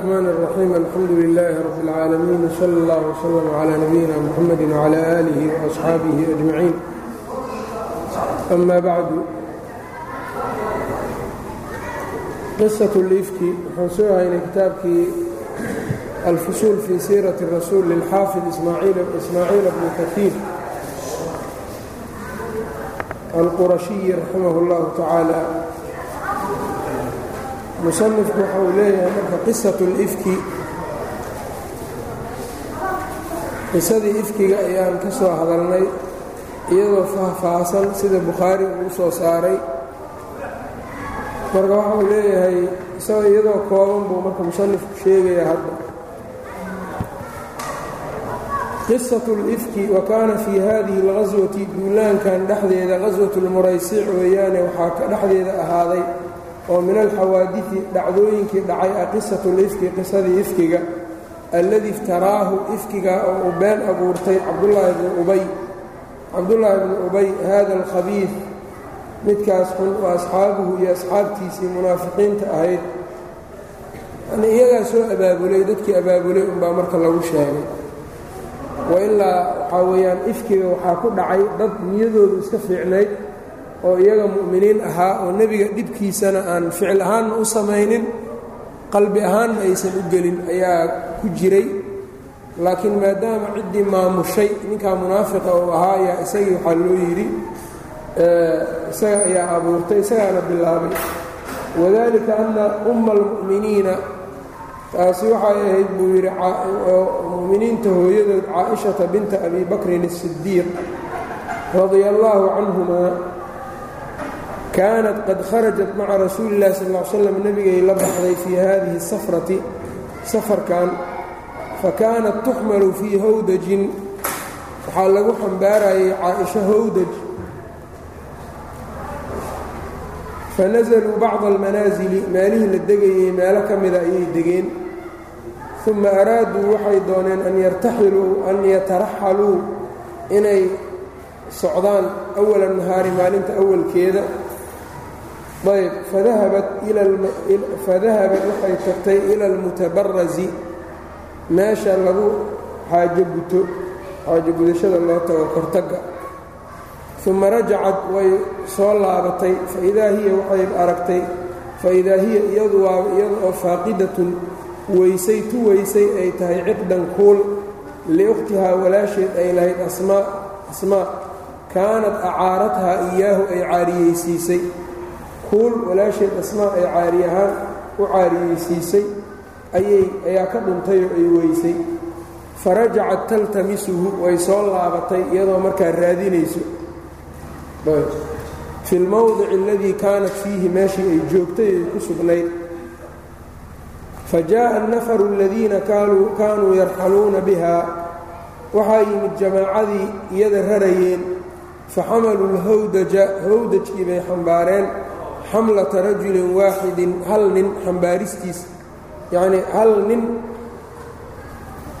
الرحmn الرaحيم alxamdu لlh رb العاalمين وslى اllه وslم عlى نبيina mحamd وعlى آlih وأصxaabih أجمaعيin أma bعdu qisaة اlifki waxaan soo haynay kitaabkii alfusuul fii siiraة الrasuul lilxaafid ismaaciil bn kaثيir alqurashiyi raximah اllah tacaalى musanifku waxa uu leeyahay marka qisatu lifki qisadii ifkiga ayaan ka soo hadalnay iyadoo faahfaahsan sida bukhaari uu soo saaray. Marka waxa uu leeyahay isagoo iyadoo kooban buu marka musanifku sheegayaa hadda. Qisatu lifki wa kaana fii haadihi alqaswati duulaankan dhexdeeda qaswatu lmuraysic weeyaane waxaa ka dhexdeeda ahaaday oo min alxawaadidi dhacdooyinkii dhacay ah qisatu lifki qisadii ifkiga alladii iftaraahu ifkiga oo uu been abuurtay cabdulaahi bni ubay. Cabdullaahi bni ubay hada alkhabiid midkaas xun oo asxaabuhu iyo asxaabtiisii munaafiqiinta ahayd. Yani iyagaa soo abaabulay dadkii abaabulay unbaa marka lagu sheegay. Wailaa waxaa weeyaan ifkiga waxaa ku dhacay dad niyadoodu iska fiicnayd oo iyaga mu'miniin ahaa oo nebiga dhibkiisana aan ficil ahaanna u samaynin qalbi ahaanna aysan u gelin ayaa ku jiray. Laakiin maadaama ciddii maamushay ninkaa munaafiqa uu ahaa ayaa isagii waxaa loo yidhi isaga ayaa abuurtay isagaana bilaabay. Wadalika anna umma almu'miniina taasi waxay ahayd buu yidhi mu'miniinta hooyadood caaishata binta abi bakrin الsidiiq radia allaahu canhumaa kaanat qad kharajat maca rasuuli illahi sal ll slam nebigay la baxday fii hadihi safrati safarkan fa kaanat tuxmalu fii hawdajin waxaa lagu xambaarayay caaisho hawdaj. Fanazaluu bacda almanaasili meelihii la degayey meelo ka mida ayay degeen. Uma araaduu waxay dooneen an yartaxiluu an yataraxaluu inay socdaan awala nahaari maalinta awalkeeda ayb fadahabat waxay tagtay ila almutabarazi meesha lagu xaajo guto xaajo gudashada loo tago kortagga. Uma rajacad way soo laabatay. Faidaa hiya waxay aragtay faidaa hiya iyadu waa iyada oo faaqidatun weysay tu weysay ay tahay ciqdan kuul. Liukhtihaa walaasheed ay lahayd asmaa kaanad acaarathaa iyaahu ay caariyeysiisay kuul walaasheed asmaa ay caari ahaan u caariyeysiisay ayay ayaa ka dhuntay oo ay weysay farajacat taltamisuhu way soo laabatay iyadoo markaa raadinayso fi lmowdici aladii kaanat fiihi meeshii ay joogtay ay ku sugnayd fa jaaءa الnafaru aladiina kaanuu yarxaluuna biha waxaa yimid jamaacadii iyada rarayeen faxamaluu اlhawdaja hawdajkii bay xambaareen xamlata rajulin waaxidin hal nin xambaaristiis yacnii hal nin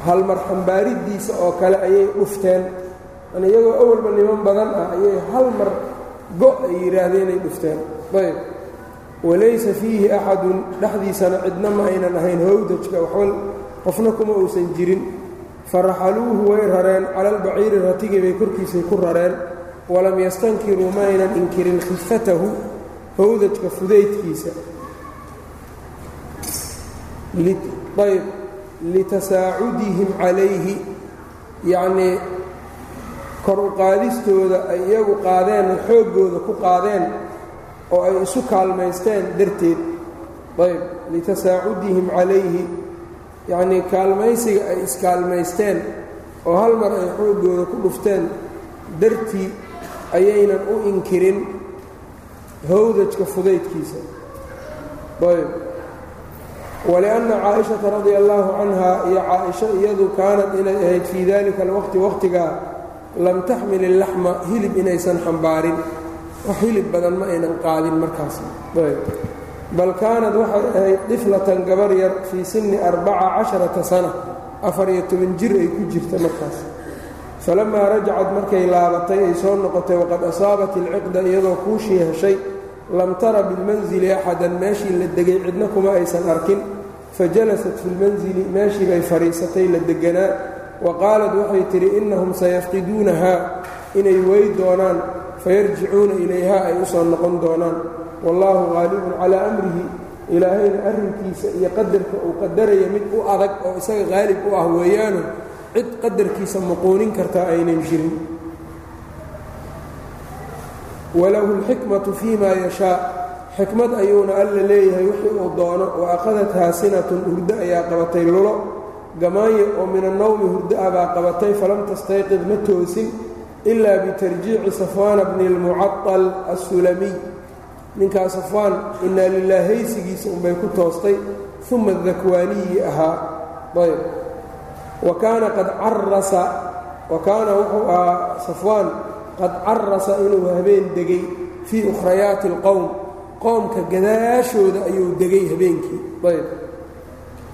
halmar xambaaridiisa oo kale ayay dhufteen. Yani iyagoo awalba niman badan ah ayay hal mar go' ay yidhaahdeen ay dhufteen. Ayb. Walaysa fiihi axadun dhexdiisana cidna ma aynan ahayn hawdajka waxba qofna kuma uusan jirin. Faraxaluuhu way rareen cala albaciiri ratigii bay korkiisay ku rareen. Walam yastankiruu ma aynan inkirin khifatahu hawdajka fudaydkiisa. Ayb litasaacudihim calayhi yacnii kor u qaadistooda ay iyagu qaadeen oo xooggooda ku qaadeen oo ay isu kaalmaysteen darteed. Ayb litasaacudihim calayhi yacnii kaalmaysiga ay iskaalmaysteen oo hal mar ay xooggooda ku dhufteen dartii ayaynan u inkirin hawdajka fudaydkiisa. Ayb. Walianna caaishata radia allaahu canha iyo caaisho iyadu kaanad inay ahayd fii dalika alwaqti waqhtigaa lam taxmil ilaxma hilib inaysan xambaarin. Wax hilib badan ma aynan qaadin markaas. Bal kaanad waxay ahayd diflatan gabar yar fii sinni arbaca casharata sana. Afar-iyo toban jir ay ku jirta markaas. Falamaa rajacad markay laabatay ay soo noqotay waqad asaabat ilciqda iyadoo kuushii heshay lam tara bilmansili axadan meeshii la degay cidna kuma aysan arkin. Fajalasat fi lmanzili meeshii bay fadhiisatay la deganaa. Wa qaalat waxay tidhi innahum sayafqiduunahaa inay wey doonaan. Fayarjicuuna ilayhaa ay u soo noqon doonaan. Wallaahu qaalibun calaa amrihi. Ilaahayna arrinkiisa iyo qadarka uu qadaraya mid u adag oo isaga qaalib u ah weeyaanu cid qadarkiisa muquunin kartaa aynan jirin walahu اlxikmatu fii ma yashaa xikmad ayuuna alla leeyahay wixii uu doono wa akhadathaa sinatun hurdo ayaa qabatay lulo gamaanye oo min annowmi hurdo ah baa qabatay falam tastayqid ma toosin ilaa bitarjiici safwaana bni اlmucaطal assulamiy ninkaa safwaan inaa lilah haysigiisa unbay ku toostay uma dakwaaniyi ahaa ayb wa kaana qad carasa wa kaana wuxuu ahaa safwaan qad carasa inuu habeen degay fii ukhrayaati اlqowm qoomka gadaashooda ayuu degay habeenkii ayb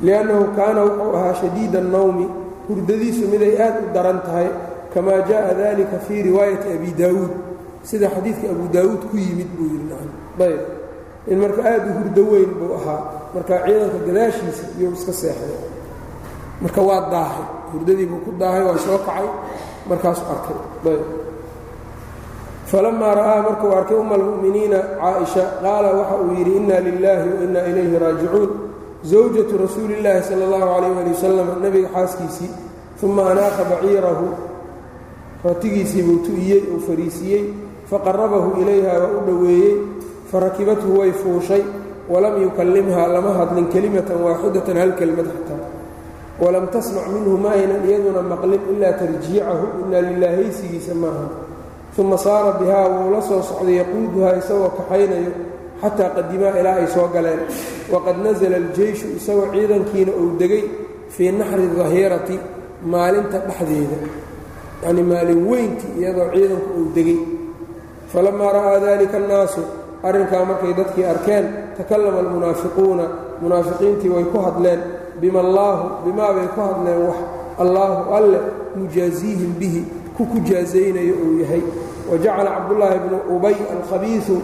liannahu kaana wuxuu ahaa shadiida الnowmi hurdadiisu miday aad u daran tahay kamaa jaءa dalika fii riwaayati abi daawuud sida xadiidka abu daawuud ku yimid buu yidhi ayb in marka aad u hurdo weyn buu ahaa marka ciidanka gadaashiisa iyuu iska seexday marka waa daahay hurdadii buu ku daahay waa soo kacay markaasu arkay ayb falamaa ra'aa markuu arkay umma almu'miniina caaisha qaala waxa uu yidhi inna lilaahi wa inna ilayhi raajicuun zawjatu rasuuli illaahi sala allahu calayh ali wasalam nebiga xaaskiisii uma anaaqa baciirahu ratigiisii buu tu'iyey uu fariisiiyey faqarabahu ilayha waa u dhoweeyey farakibathu way fuushay walam yukallimhaa lama hadlin kelimatan waaxidatan hal kelmad xataa walam tasmac minhu ma aynan iyaduna maqlin ilaa tarjiicahu inaa lilaahaysigiisa maaha uma saara bihaa wuu la soo socday yaquuduhaa isagoo kaxaynayo xataa qadimaa ilaa ay soo galeen waqad nasala aljeyshu isagoo ciidankiina uu degay fii naxri dahirati maalinta dhexdeeda yacnii maalin weyntii iyadoo ciidanku uu degay falamaa ra'aa dalika annaasu arrinkaa markay dadkii arkeen takallama almunaafiquuna munaafiqiintii way ku hadleen bima allaahu bimaa bay ku hadleen wax allaahu alle mujaasiihim bihi ku ku jaazaynayo uu yahay. Wa jacala cabdullaahi bnu ubay alkhabiisu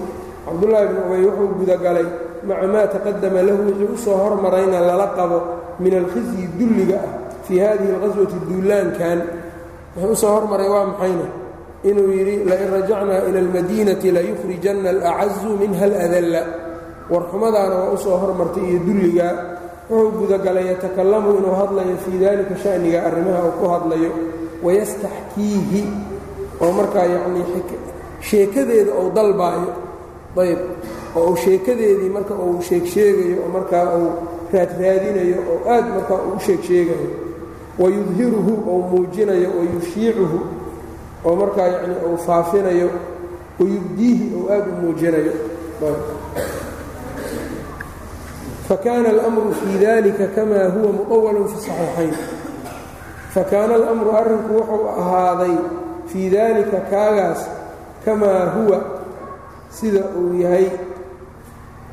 cabdullaahi bnu ubay wuxuu gudagalay maca maa taqadama lahu wixii u soo hormarayna lala qabo min alkhizyi dulliga ah fii hadihi alqaswati duulaankan wuxuu u soo hormaray waa maxayna inuu yidhi lain rajacnaa ila almadiinati layukhrijanna alacazu minha aladalla. Warxumadaana waa u soo hormartay iyo dulligaa wuxuu gudagalay yatakallamu inuu hadlayo fii dalika sha'niga arrimaha uu ku hadlayo wayastaxkiihi oo markaa yanii sheekadeeda ou dalbaayo ayb oo uu sheekadeedii marka uu sheegsheegayo oo markaa uu raadraadinayo oo aad markaa uu sheegsheegayo wayudhiruhu ou muujinayo wayushiicuhu oo markaa yanii uu faafinayo wayubdiihi ou aad u muujinayo. Fakaana almru fii dalika kamaa huwa muqawalun fi saxiixayn fakaana alamru arrinku wuxuu ahaaday fii daalika kaagaas kamaa huwa sida uu yahay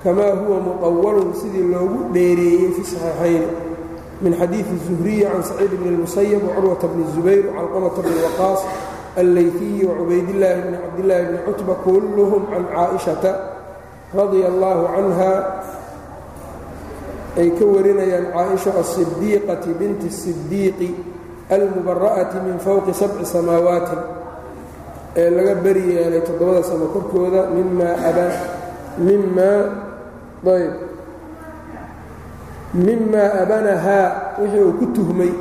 kamaa huwa muqawalun sidii loogu dheereeyey fi saxiixayn min xadiidi zuhriya can saciid bni اlmusayab wacurwata bni zubayr calqamata bni waqaas allaytiyi wacubaydillaahi bni cabdillaahi bni cutba kulluhum can caaishata radia allaahu canha ay ka warinayaan caaisha asidiiqati binti sidiiqi almubara'ati min fowqi sabci samaawaati ee laga beri yeelay toddobada samo korkooda mimaa mimaa ayb mimaa abanahaa wixii uu ku tuhmay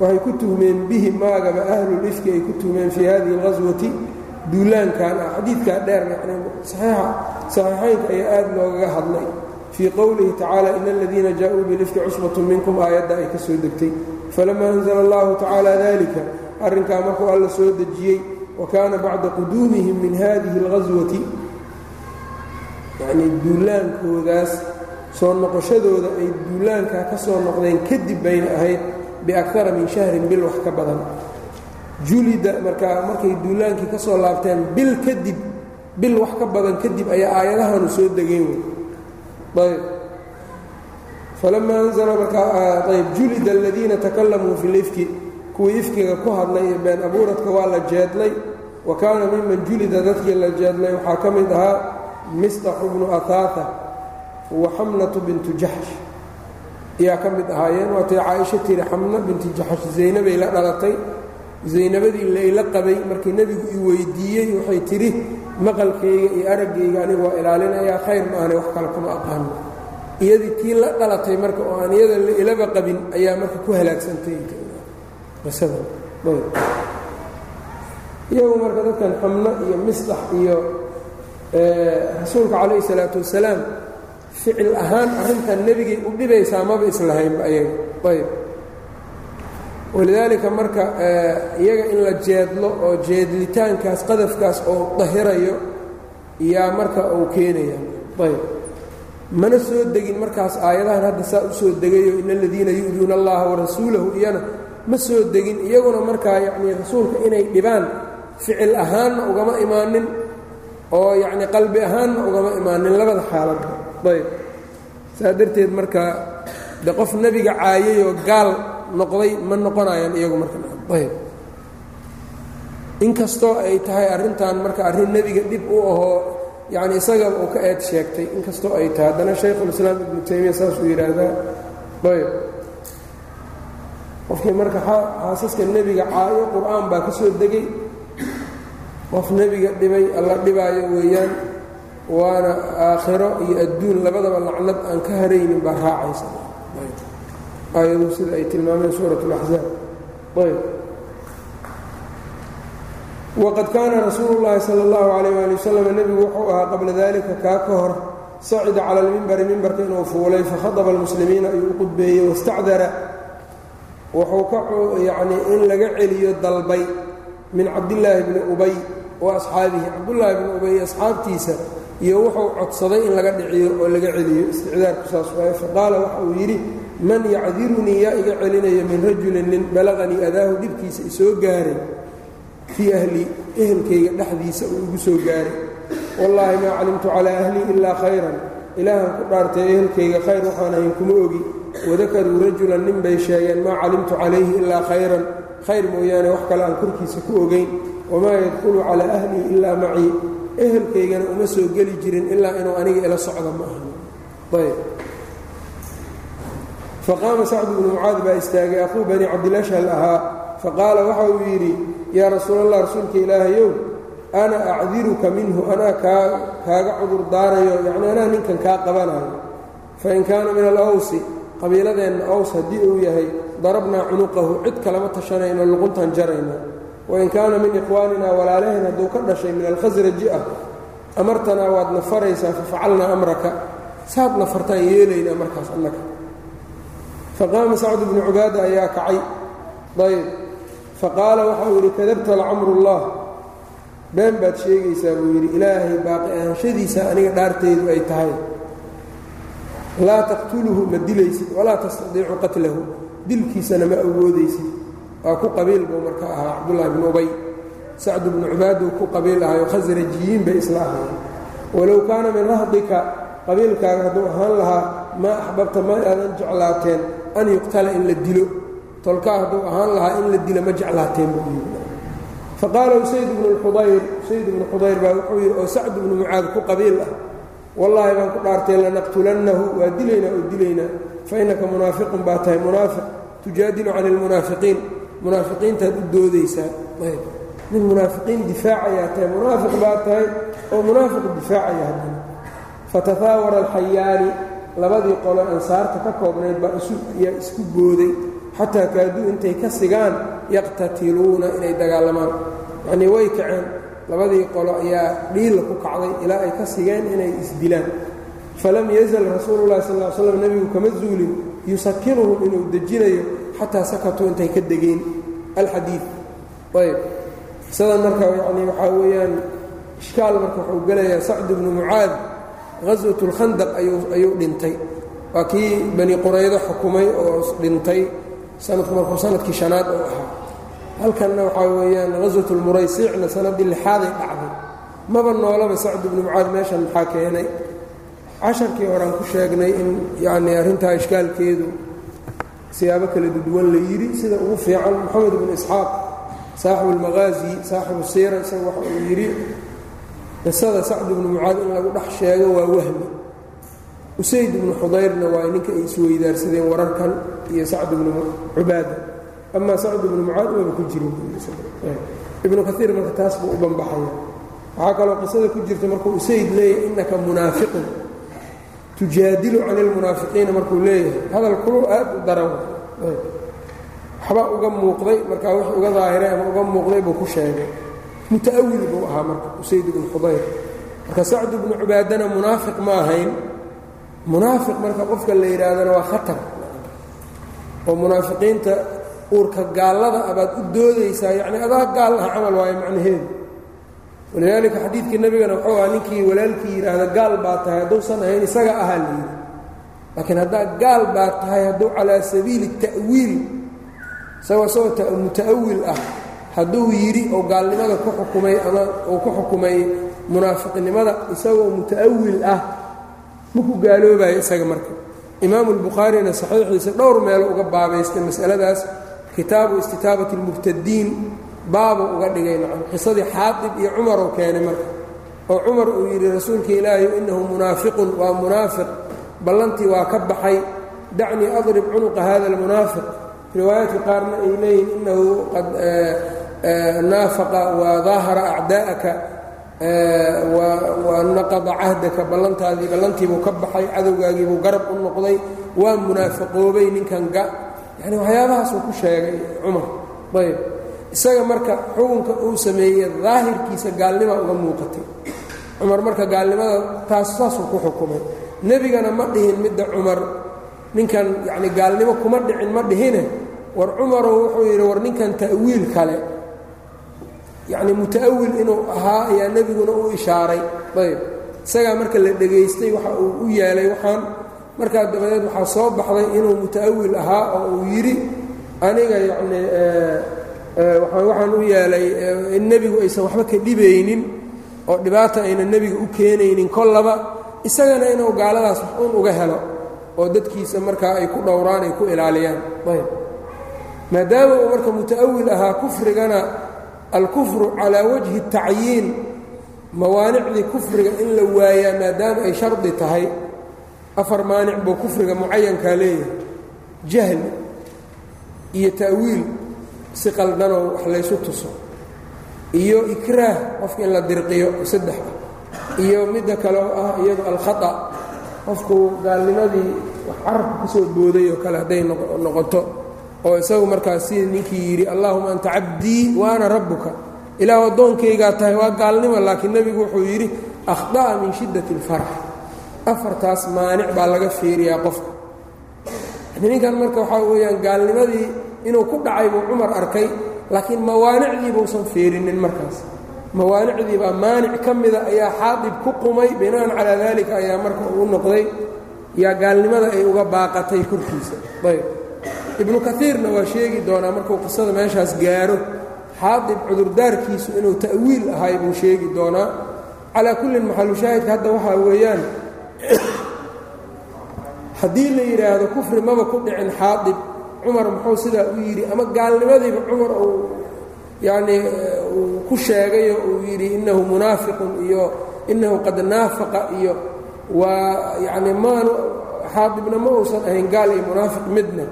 waxay ku tuhmeen bihi maagaba ahlulifki ay ku tuhmeen fii hadihi اlqaswati duulaankan ah xadiidkaa dheer yani saxiixaynka ayaa aad loogaga hadlay fii qowlihi tacaala in aladiina jaa-uu bilifki cusbat minkum aayadda ay ka soo degtay falama anzla allahu tacaala dalika arrinkaa markuu alla soo dejiyey wa kaana bacda quduumihim min hadihi اlqaswati yacnii duulaankoodaas soo noqoshadooda ay duulaankaa ka soo noqdeen kadib bayna ahayd biakara min shahrin bil wax ka badan julida markaa markay duulaankii ka soo laabteen bil kadib bil wax ka badan kadib ayaa aayadahanu soo degeen wey ayb falama anzla markaa ayb julida aladiina takalamuu fi lifki kuwii ifkiga ku hadlay ee been abuuradka waa la jeedlay wa kaana miman julida dadkii la jeedlay waxaa ka mid ahaa mistaxu bnu ahaata wa xamnatu bintu jaxsh ayaa ka mid ahaayeen waatay caaisho tiri xamna binti jaxash zaynabay la dhalatay zaynabadii layla qabay markii nebigu i weydiiyey waxay tidhi maqalkayga iyo araggayga anigu waa ilaalinayaa khayr ma ahane wax kale kuma aqaano iyadii tii la dhalatay marka oo aan iyada la ilaba qabin ayaa marka ku halaagsantay iyagu marka dadkan xamno iyo misdax iyo rasuulka calayhi salaatu wasalaam ficil ahaan arrintan nebigay u dhibaysaa maba islahaynba ayaga ayb walidaalika marka iyaga in la jeedlo oo jeedlitaankaas qadafkaas oo dahirayo yaa marka uu keenaya ayb mana soo degin markaas aayadahan hadda saa u soo degayo in aladiina yu'duuna allaha warasuulahu iyana ma soo degin iyaguna markaa yacnii rasuulka inay dhibaan ficil ahaanna ugama imaanin oo yacni qalbi ahaanna ugama imaanin labada xaaladba ayb saa darteed marka de qof nebiga caayayoo gaal noqday ma noqonayaan iyagu markaayb inkastoo ay tahay arrintan marka arrin nebiga dhib u ahoo yacni isagaba uu ka eed sheegtay inkastoo ay tahay haddana shaykhulislaam ibnu taymiya saasuu yidhaahdaa ayb qofkii marka xaasaska nebiga caayo qur'aan baa ka soo degay. Qof nebiga dhibay alla dhibaayo weeyaan waana aakhiro iyo adduun labadaba lacnad aan ka haraynin baa raacaysa. Aayadu sida ay tilmaameen suurat اlaxzaab ayb waqad kaana rasuulu llaahi sala اllahu calayh ali wasalam nebigu wuxuu ahaa qabla dalika kaa ka hor sacida cala almimbari mimbarka inuu fuulay fakhadaba almuslimiina ayuu u qudbeeyey wastacdara wuxuu ka yacnii in laga celiyo dalbay min cabdillaahi bni ubay wa asxaabihi cabdullaahi bni ubay asxaabtiisa iyo wuxuu codsaday in laga dhiciyo oo laga celiyo isticdaarku saas waaye faqaala waxa uu yidhi man yacdirunii yaa iga celinaya min rajulin nin balaqanii adaahu dhibkiisa isoo gaaray fii ahlii ehelkayga dhexdiisa uu igu soo gaaray. Wallaahi maa calimtu calaa ahlii ilaa khayran. Ilaahan ku dhaartay ehelkayga khayr waxaan ahayn kuma ogi. Wadakaruu rajulan nin bay sheegeen maa calimtu calayhi ilaa khayran. Khayr mooyaane wax kale aan korkiisa ku ogayn wamaa yadkhulu calaa ahlii ilaa macii ehelkaygana uma soo geli jirin ilaa inuu aniga ila socdo ma ahan faqaama sacdu bnu mucaad baa istaagay aquu bani cabdilashhal ahaa. Faqaala waxa uu yidhi yaa rasuul allah rasuulka ilaahayow ana acdiruka minhu anaa kaa kaaga cudur daarayo yacni anaa ninkan kaa qabanayo. Fain kaana min alawsi qabiiladeenna aws haddii uu yahay darabnaa cunuqahu cid kalama tashanayno luquntan jarayna wain kaana min ikhwaaninaa walaalaheen hadduu ka dhashay min alkhasraji ah amartanaa waad nafaraysaa fafacalnaa amraka. Saad nafartaan yeelaynaa markaas annaka faqaama sacdu bnu cubaada ayaa kacay. Ayb faqaala waxa uu yidhi kadabta lacamrullah. Been baad sheegaysaa buu yidhi ilaahay baaqi ahaanshadiisa aniga dhaartaydu ay tahay. Laa taqtuluhu ma dilaysid walaa tastadiicu qatlahu. Dilkiisana ma awoodaysid waa ku qabiil buu marka ahaa cabdullaahi bnu ubay. Sacdu bnu cubaaduu ku qabiil ahayo khasrajiyiin bay isla ahayen walow kaana min rahdika qabiilkaaga hadduu ahaan lahaa maa axbabta ma aadan jeclaateen an yuqtala in la dilo tolkaa hadduu ahaan lahaa in la dilo ma jeclaateen buu faqaala usayd bnu xudayr usayd bnu xudayr baa wuxuu yidhi oo sacd bnu mucaad ku qabiil ah wallaahi baan ku dhaartay lanaqtulannahu waa dilaynaa oo dilaynaa fa innaka munaafiqun baa tahay munaafiq tujaadilu cani almunaafiqiin munaafiqiintaad u doodaysaa. Ayb. Nin munaafiqiin difaacayaa tahay munaafiq baa tahay oo munaafiq difaacaya haddana fatafaawara alxayaani labadii qolo ansaarta ka koobnayd baa yaa isku booday xataa kaaduu intay ka sigaan yaqtatiluuna inay dagaalamaan. Yacnii way kaceen. Labadii qolo ayaa dhiila ku kacday ilaa ay ka sigeen inay isdilaan. Falam yazal rasuulu llahi sal l slam nebigu kama zuulin yusakinuhum inuu dejinayo xataa sakatuu intay ka degeen. Alxadiid ayb sidan marka yacnii waxaa weeyaan ishkaal marka wuxuu gelayaa sacd bnu mucaad haswat اlkhandaq ayuu dhintay. Waa kii bani quraydo xukumay oo dhintay sanadku markuu sannadkii shanaad oo ahaa. Halkanna waxaa weeyaan haswat اlmuraysiicna sanadii lixaaday dhacday. Maba noolaba sacd bnu mucaad meeshan maxaa keenay? Casharkii horaan ku sheegnay in yacnii arrintaa ishkaalkeedu siyaabo kala duwan la yidhi sida ugu fiican moxamed bnu isxaaq saaxibu اlmaqaazi saaxibu siira isaga waxa uu yidhi qisada sacd bnu mucaad in lagu dhex sheego waa wahmi usayd ibnu xudayrna waa ninka ay isweydaarsadeen wararkan iyo sacd ibnu cubaada. Amaa sacd ibnu mucaad maba ku jirin ibnu kaiir marka taas buu u banbaxaya. Waxaa kaloo qisada ku jirta markuu usayd leeyahay innaka munaafiqun tujaadilu can ilmunaafiqiina markuu leeyahay. Hadal kuluu aad u daran. Waxbaa uga muuqday markaa wix uga daahiray ama uga muuqday buu ku sheegay. Muta'awil buu ahaa marka usayd ibnu xudayr marka sacd ibnu cubaadana munaafiq ma ahayn munaafiq marka qofka la yidhaahdana waa khatar. oo munaafiqiinta uurka gaallada abaad u doodaysaa yacni adaa gaal ah camal waayo macnaheedu. walidaalika xadiidkii nebigana wuxuu ahaa ninkii walaalkii yidhaahda gaal baa tahay hadduusan ahayn isaga ahaa la yidhi. laakiin haddaa gaal baa tahay hadduu calaa sabiili ta'wiil isagoo isagoo muta'awil ah hadduu yidhi oo gaalnimada ku xukumay ama uu ku xukumay munaafiqnimada isagoo muta'awil ah maku gaaloobayo isaga marka. Imaamu albukhaarina saxiixiisa dhowr meelo uga baabaystay masaladaas kitaabu istitaabati اlmubtadiin baabuu uga dhigay nacam qisadii xaadib iyo cumaruu keenay marka oo cumar uu yidhi rasuulka ilaahi inahu munaafiqun waa munaafiq. Ballantii waa ka baxay. Dacnii adrib cunuqa hada almunaafiq. Riwaayaadka qaarna ay leeyihiin inahu qad naafaqa wa daahara acdaa'aka wa naqada cahdaka ballantaadii ballantiibuu ka baxay cadowgaagiibuu garab u noqday waa munaafiqoobay ninkan ga. Yani waxyaabahaasuu ku sheegay cumar. Ayb isaga marka xukunka uu sameeyey daahirkiisa gaalnima uga muuqatay. Cumar marka gaalnimada taas saasuu ku xukumay. Nebigana ma dhihin midda cumar. Ninkan yacni gaalnimo kuma dhicin ma dhihine. War cumarow wuxuu yidhi war ninkan ta'wiil kale yacni muta'awil inuu ahaa ayaa nebiguna u ishaaray. Ayb. Isagaa marka la dhegaystay waxa uu u yeelay waxaan markaa dabadeed waxaa soo baxday inuu muta'awil ahaa oo uu yidhi aniga yacni waxaan u yeelay in nebigu aysan waxba ka dhibaynin oo dhibaata ayna nebiga u keenaynin kollaba isagana inuu gaaladaas wax un uga helo oo dadkiisa markaa ay ku dhowraan ay ku ilaaliyaan. Ayb. Maadaama uu marka muta'awil ahaa kufrigana alkufru calaa wajhi tacyiin mawaanicdii kufriga in la waayaa maadaama ay shardi tahay. Afar maanic buu kufriga mucayankaa leeyahay. Jahli iyo ta'wiil si qaldanoo wax laysu tuso. Iyo ikraah qofka in la dirqiyo saddex. Iyo midda kale oo ah iyado alkhata. Qofku gaalnimadii wax carabka ka soo booday oo kale hadday noqoto oo isagu markaas sida ninkii yidhi allaahuma anta cabdii waana rabbuka. Ilaah addoonkaygaa tahay waa gaalnimo laakiin nebigu wuxuu yidhi akhda'a min shiddati اlfarax afartaas maanic baa laga fiiriyaa qofka ninkan marka waxaa weeyaan gaalnimadii inuu ku dhacay buu cumar arkay laakiin mawaanicdii buusan fiirinin markaas. Mawaanicdii baa maanic ka mida ayaa xaadib ku qumay bina'an calaa daalika ayaa marka uu noqday yaa gaalnimada ay uga baaqatay korkiisa. Ayb ibnu kaiirna waa sheegi doonaa markuu qisada meeshaas gaaro. Xaadib cudurdaarkiisu inuu ta'wiil ahay buu sheegi doonaa. Calaa kullin maxalushaahidka hadda waxaa weeyaan haddii la yidhaahdo kufri maba ku dhicin xaadib cumar muxuu sidaa u yidhi ama gaalnimadiiba cumar uu yacnii uu ku sheegayo uu yidhi innahu munaafiqun iyo innahu qad naafaqa iyo waa yacni maanu xaadibna ma uusan ahayn gaal iyo munaafiq midna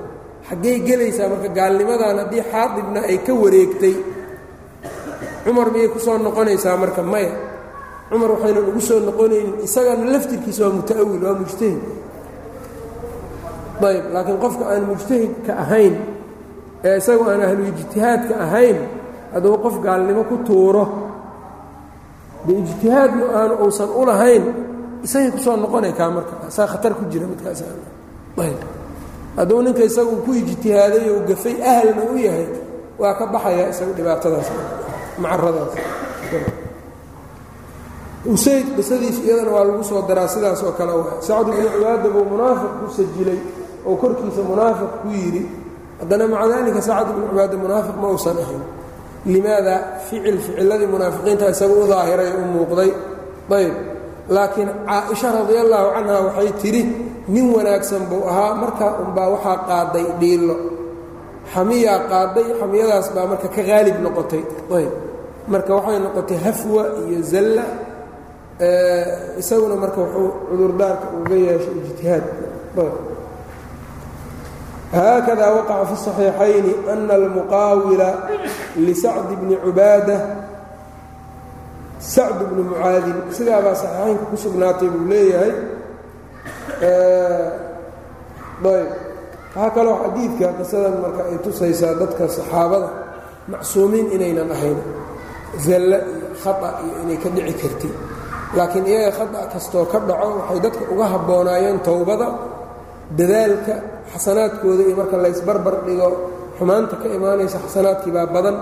xaggey gelaysaa marka gaalnimadan haddii xaadibna ay ka wareegtay cumar miyay ku soo noqonaysaa marka maya? Cumar waxaynan ugu soo noqonaynin isagana laftirkiisa waa muta'awil waa mujtahid. Ayb laakiin qofka aan mujtahidka ahayn ee isagu aan ahlu ijtihaadka ahayn hadduu qof gaalnimo ku tuuro de ijtihaadna aanu uusan u lahayn isagay ku soo noqonay marka saa khatar ku jira midkaasayb hadduu ninka isagu ku ijtihaaday oo gafay ahalna u yahay waa ka baxaya isagu dhibaatadaas macaradaas usayd qisadiis iyadana waa lagu soo daraa sidaas oo kale wa sacd ibnu cibaada buu munaafiq ku sajilay oo korkiisa munaafiq ku yidhi haddana maca daalika sacd ibnu cibaada munaafiq ma uusan ahayn. Limaada ficil ficiladii munaafiqiinta isaga u daahiray u muuqday. Ayb laakiin caaisha radi allaahu canha waxay tidhi nin wanaagsan buu ahaa markaa unbaa waxaa qaaday dhiillo xamiyaa qaaday xamiyadaas baa marka ka haalib noqotay ayb marka waxay noqotay hafwa iyo zalla isaguna marka wuxuu cudurdaarka uga yeeshay ijtihaad haakada waqaca fi الصaxiixayni ana almuqaawila lisacd bni cubaada sacd bni mucaadin sidaabaa saxiixaynka ku sugnaatay buu leeyahay ayb waxaa kaloo xadiidka qisadan marka ay tusaysaa dadka saxaabada macsuumiin inaynan ahayn zalla iyo khata iyo inay ka dhici kartay laakiin iyaga khata kastoo ka dhaco waxay dadka uga habboonaayeen towbada dadaalka xasanaadkooda iyo marka laysbarbar dhigo xumaanta ka imaanaysa xasanaadkii baa badan.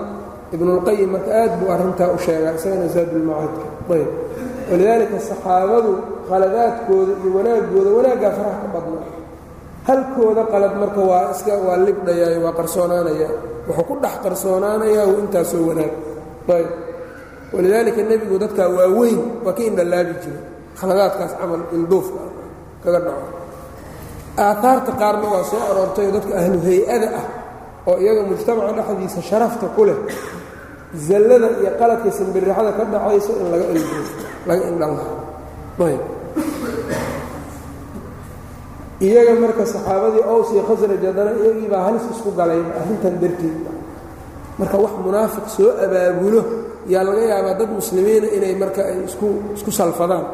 Ibnulqayim marka aad buu arrintaa u sheegaa isagana zaadulmacaadka ayb walidaalika saxaabadu khaladaadkooda iyo wanaaggooda wanaaggaa faraha ka badna. Halkooda qalad marka waa iska waa libdhayaa waa qarsoonaanaya. Wuxuu ku dhex qarsoonaanayaa uu intaasoo wanaag. Ayb. Walidaalika nebigu dadkaa waaweyn waa ka indhalaabi jiray. Khaladaadkaas camal ilduufka kaga dhaco. Aaaarta qaarna waa soo aroortayoo dadka ahlu hay'ada ah oo iyaga mujtamaca dhexdiisa sharafta ku leh zallada iyo qaladka simbirixada ka dhacayso in laga ilduufo laga indhanlaha ayb. Iyaga marka saxaabadii ows iyo khasraj haddana iyagii halis isku galayba arrintan darteed. Marka wax munaafiq soo abaabulo yaa laga yaabaa dad muslimiina inay marka ay isku isku salfadaan.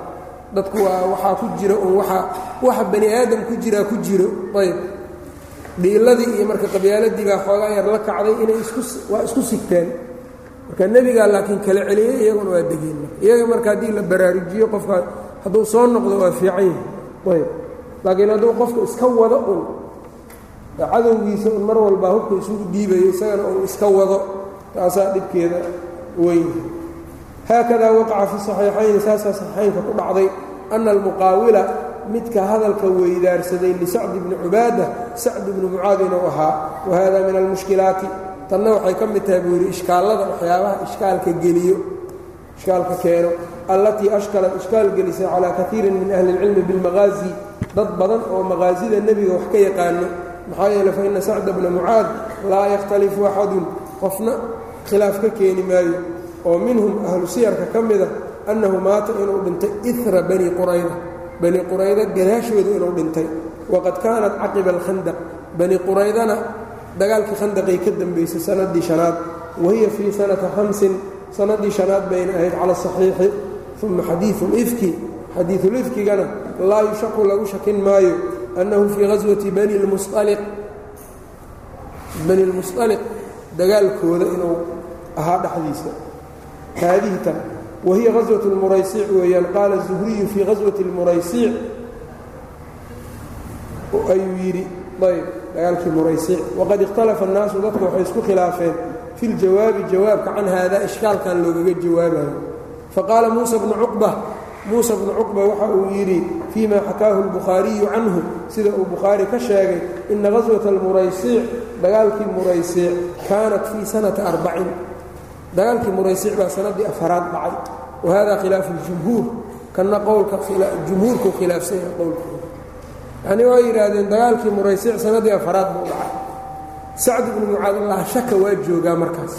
Dadku waa waxaa ku jira un waaa waxa bani aadam ku jiraa ku jiro. Ayb. Dhiiladii iyo marka qabyaaladii baa xoogaa yar la kacday inay waa isku sigteen marka nebigaa laakiin kala celiyey iyaguna waa degeen. Iyaga marka haddii la baraarujiyo qofka hadduu soo noqdo waa fiican yahay. Ayb laakiin hadduu qofku iska wado un cadowgiisa un mar walbaa hubka isugu dhiibayo isagana uu iska wado taasaa dhibkeeda weyn haakadaa waqaca fi saxiixayni saasaa saxiixaynka ku dhacday ana almuqaawila midka hadalka weydaarsaday lisacdi bni cubaada sacd bni mucaad inuu ahaa wa hada min almushkilaati tanna waxay ka mid tahay buu yidhi ishkaallada waxyaabaha ishkaalka geliyo ishkaalka keeno allatii ashkalat ishkaal gelisay calaa kaiirin min ahli اlcilmi biاlmaqaazi dad badan oo maqaasida nebiga wax ka yaqaano maxaa yeele fa ina sacda bna mucaad laa yakhtalifu axadun. Qofna khilaaf ka keeni maayo oo minhum ahlu siyarka ka mida annahu maata inuu dhintay ira bani qurayda. Bani qurayda gadaashooda inuu dhintay. Waqad kaanat caqiba alkhandaq. Bani quraydana dagaalkii khandaqay ka dambaysay sanadii shanaad wahiya fii sanata hamsin sanadii shanaad bayna ahayd cala asaxiixi uma xadiiu lifki xadiiulifkigana laa yushaqu lagu shakin maayo annahu fii ghaswati bani lmusaliq bani lmusaliq dagaalkooda inuu ahaa dhexdiisa. Haadihi tan wahiya ghaswat lmuraysiic weeyaan qaala zuhriyu fii ghaswati lmuraysiic ayuu yidhi ayb dagaalkii muraysiic waqad ikhtalafa annaasu dadku waxay isku khilaafeen fi ljawaabi jawaabka can haada ishkaalkan loogaga jawaabayo. Faqaala muusa bnu cuqba muusa bnu cuqba waxa uu yidhi fii ma xakaahu albukhaariyu canhu. Sida uu bukhaari ka sheegay ina ghaswata almuraysiic dagaalkii muraysiic kaanat fii sanata arbacin. Dagaalkii muraysiic baa sanadii afaraad dhacay. Wa hada khilaafu ljumhuur kanna qowlka jumhuurkuu khilaafsan yahay yacnii waa yidhaahdeen dagaalkii muraysiic sanadii afaraad buu dhacay. Sacd ibnu mucaad laa shaka waa joogaa markaas.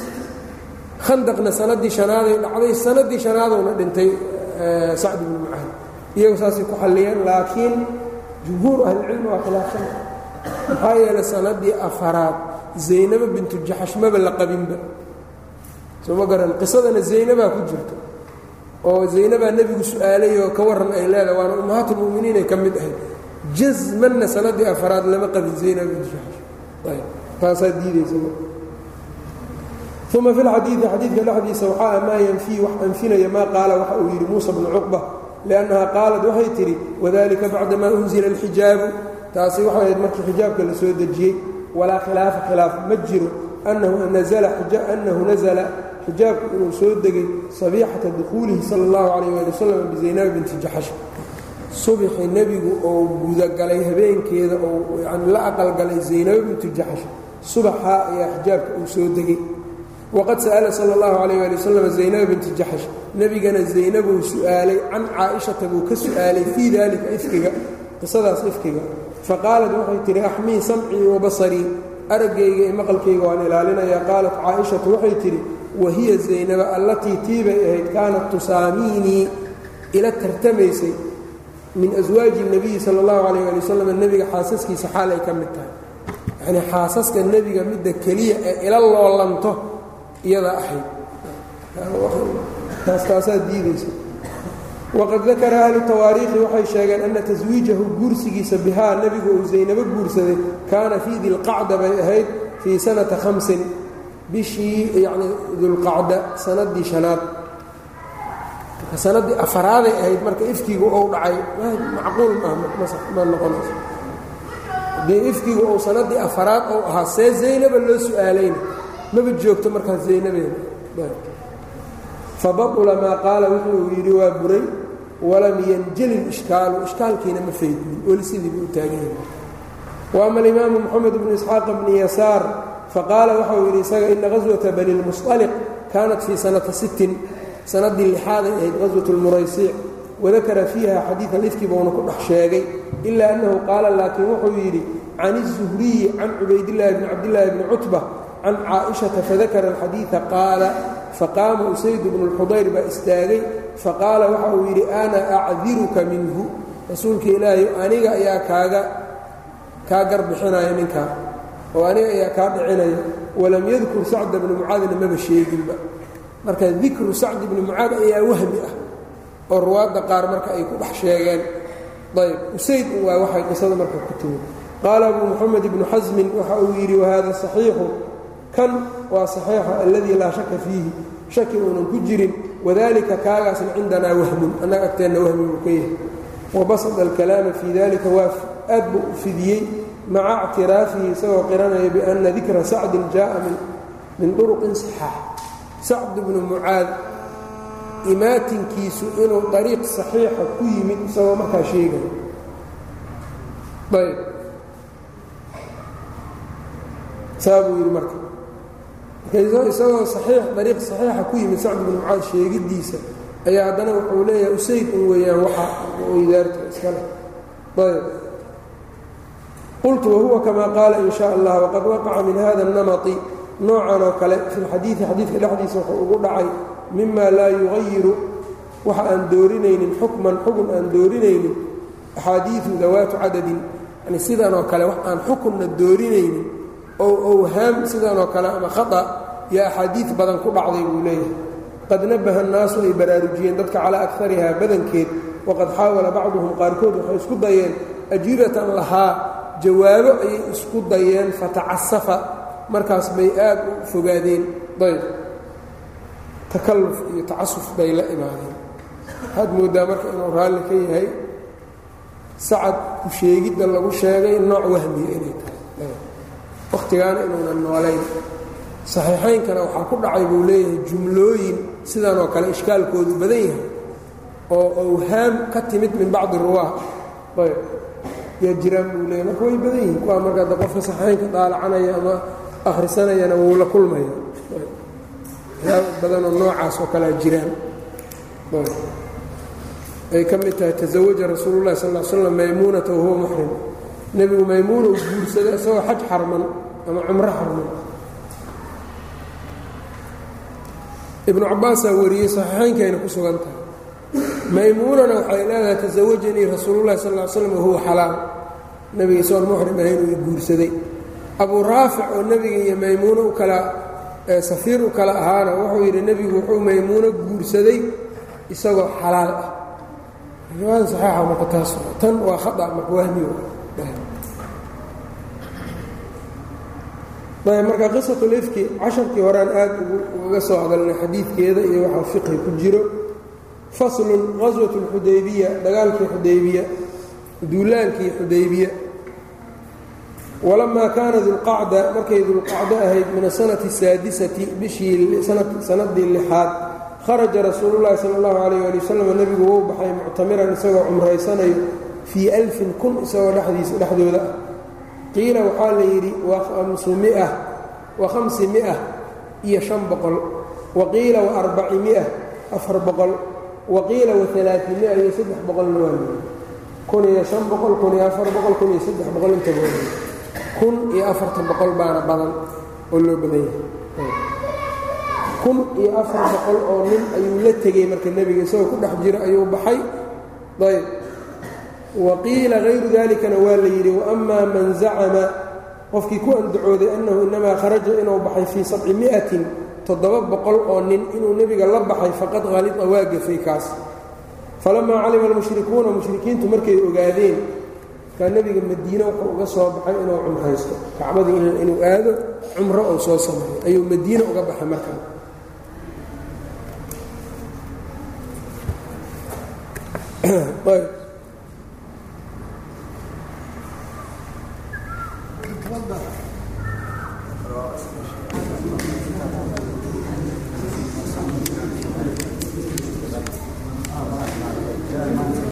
Khandaqna sanadii shanaaday dhacday sanadii shanaadowna dhintay sacd ibnu mucaad. Iyagu saasay ku xalliyeen laakiin jumhuur ahlicilmi waa khilaafsan. Maxaa yeelay sanadii afaraad zaynabo bintu jaxash maba la qabinba. Sooma garan qisadana zaynabaa ku jirto. Oo zaynabaa nebigu su'aalay oo ka warran ay leedahay waana ummahaatulmu'miniin ay ka mid ahayd jasmanna sanadii afaraad lama qabin zaynab jaxash ayb taasaa diidaysa uma fi lxadiidi xadiidka dhexdiisa waxaa maa yanfii wax anfinaya maa qaala waxa uu yidhi muusa bnu cuqba liannaha qaalat waxay tidhi wadalika bacdamaa unzila alxijaabu taasi waxay ahayd markii xijaabka la dejiyey walaa khilaafa khilaaf ma jiro annahu nasala xijaabku inuu soo degay sabiixata dukhuulihi sala اllahu calayh ali wasalam bizaynab binti jaxash subxi nebigu oo gudagalay habeenkeeda oo yani la aqalgalay zaynab bintu jaxash subaxaa ayaa xijaabka uu soo degay. Waqad sa'ala sala اllahu calayh ali wasalam zaynab binti jaxash nebigana zaynabuu su'aalay can caaishata buu ka su'aalay fii dalika ifkiga qisadaas ifkiga. Faqaalat waxay tidhi axmii samcii wa basarii araggayga iyo maqalkayga waan ilaalinayaa. Qaalat caaishatu waxay tidhi wahiya zaynaba allatii tiibay ahayd kaanat tusaamiinii ila tartamaysay min aswaaji nebiyi sal اllahu alayh ali wasalam nebiga xaasaskiisa xaal ay ka mid tahay. Yanii xaasaska nebiga midda keliya ee ila loolanto iyada ahayd. Taastaasaa diidaysa. Waqad dakara ahlu tawaariikhi waxay sheegeen ana taswiijahu guursigiisa bihaa nebigu uu zaynabo guursaday kaana fii dilqacda bay ahayd fii sanata hamsin bishii yani dulqacda sanadii shanaad sanadii afaraaday ahayd marka ifkigu ou dhacay macquul ma noqonayso. Haddii ifkigu ou sanadii afaraad ou ahaa see zaynaba loo su'aalayna maba joogto markaas zaynabeena fabaطula maa qaala wuxuu yidhi waa buray walam yanjalil ishkaalu ishkaalkiina ma faydmin weli sidiibu u taagan yahay. Waama alimaamu moxamed bnu isxaaq bni yasaar faqaala waxau yidhi isaga ina gaswata bani lmusطaliq kaanat fii sanata sittin sanadii lixaaday ahayd qaswat lmuraysiic wadakara fiiha xadiidan ifki boona ku dhex sheegay ilaa annahu qaala laakiin wuxuu yidhi can iلzuhriyi can cubaydillahi bni cabdillaahi bni cutba can caaishata fadakara alxadiida qaala faqaama usaydu bnu lxudayr baa istaagay faqaala waxa uu yidhi ana acdiruka minhu rasuulka ilaahay aniga ayaa kaaga kaa garbixinaya ninkaa oo aniga ayaa kaa dhicinaya walam yadkur sacda bni mucaadina maba sheeginba marka dikru sacd ibni mucaad ayaa wahmi ah oo ruwaadda qaar marka ay ku dhex sheegeen. Ayb usayd waa waxay qisada marka ku timid qaala abu muxamed ibnu xasmin waxa uu yidhi wahada saxiixu? Kan waa saxiixa alladii laa shaka fiihi. Shaki uunan ku jirin. Wadalika kaagaasna cindanaa wahmun annaga agteenna wahmi buu ka yahay. Wabasada alkalaama fii dalika waa aad buu u fidiyey maca ictiraafihi isagoo qiranaya bianna dikra sacdin jaءa min duruqin صaxaax sacd bnu mucaad imaatinkiisu inuu dariiq saxiixa ku yimid isagoo markaa sheegaya ayb saa buu yidhi marka isagoo saxiix dariiq saxiixa ku yimid sacd bnu mucaad sheegiddiisa ayaa haddana wuxuu leeyahay usayd un weeyaan waxa idaarta iskale ayb qultu wahuwa kama qaala in sha allah waqad waqaca min hada الnamطi noocan oo kale fi lxadiidi xadiidka dhexdiisa wuxuu ugu dhacay mima laa yugayiru waxa aan doorinaynin xukman xukun aan doorinaynin axaadiiu dawaatu cadadin yani sidan oo kale wax aan xukunna doorinaynin oo owhaam sidan oo kale ama khata iyo axaadiid badan ku dhacday buu leeyahay. Qad nabaha annaasu ay baraarujiyeen dadka calaa akarihaa badankeed waqad xaawala bacduhum qaarkood waxay isku dayeen ajwibatan lahaa jawaabo ayay isku dayeen fatacasafa markaas bay aad u fogaadeen. Ayb takalluf iyo tacasuf bay la imaadeen. Waxaad mooddaa marka inuu raalli ka yahay sacad ku sheegidda lagu sheegay nooc wahmiya inay tahay. Wakhtigaana inuunan noolayn. Saxiixaynkana waxaa ku dhacay buu leeyahay jumlooyin sidan oo kale ishkaalkoodu badan yahay oo awhaam ka timid min bacdi ruwaa. Ayb yaa jiraan buu leeyahy marka way badan yihiin. Kuwaa marka adda qofka saxiixaynka daalacanaya ama akhrisanayana wuu la kulmaya yaa badanoo noocaas oo kalea jiraan. Ay ka mid tahay taزawaja rasuulu اlahi sal slam maymuunata wahuwa muxrim nebigu maymuuna uu guursaday isagoo xaj xarman ama cumro xarman. Ibnu cabaasaa wariyey saxiixaynkayna ku sugan tahay. Maymuunana waxay leedahay tasawajanii rasuululahi sal slam wahuwa xalaal. Nebiga isagoon muxrim ahayn uu guursaday abuu raafic oo nebiga iyo maymuuno u kala safiir u kala ahaana wuxuu yidhi nebigu wuxuu maymuuno guursaday isagoo xalaal ah. Riwaayada saxiixa marka tan waa khata marka wahmi marka qisatulifki casharkii horean aad ugaga soo hadalnay xadiidkeeda iyo waxaa fiqhi ku jiro faslun qaswat اlxudaybiya dagaalkii xudaybiya duulaankii xudaybiya walamaa kaana dulqacda markay dulqacdo ahayd min asanati asaadisati bishii sanadii lixaad kharaja rasuulullahi sal allahu calayh ali wasalam nebigu wuu baxay muctamiran isagoo cumraysanayo fii alfin kun isagoo dhediisa dhexdooda ah qiila waxaa la yidhi wa hamsi mia iyo shan boqol wa qiila wa arbaci mia afar boqol wa qiila wa alaai mia iyo saddex boqolna waa kun iyo shan boqol kun iyo afar boqol kun iyo saddex boqol inta kun iyo afartan boqol baana badan oo loo badan yahay. Kun iyo afar boqol oo nin ayuu la tegey marka nebiga isagoo ku dhex jiro ayuu baxay. Ayb wa qiila hayru dalikana waa la yidhi waama man zacama. Qofkii ku andacooday annahu inamaa kharaja inuu baxay fii sabci mi'atin toddoba boqol oo nin inuu nebiga la baxay faqad halida waa gafay kaas. Falamaa calima almushrikuuna mushrikiintu markay ogaadeen markaa nebiga madiine wuxuu uga soo baxay inuu cumraysto kacbadii inuu aado cumro uu soo sameeyo ayuu madiine uga baxay markaa b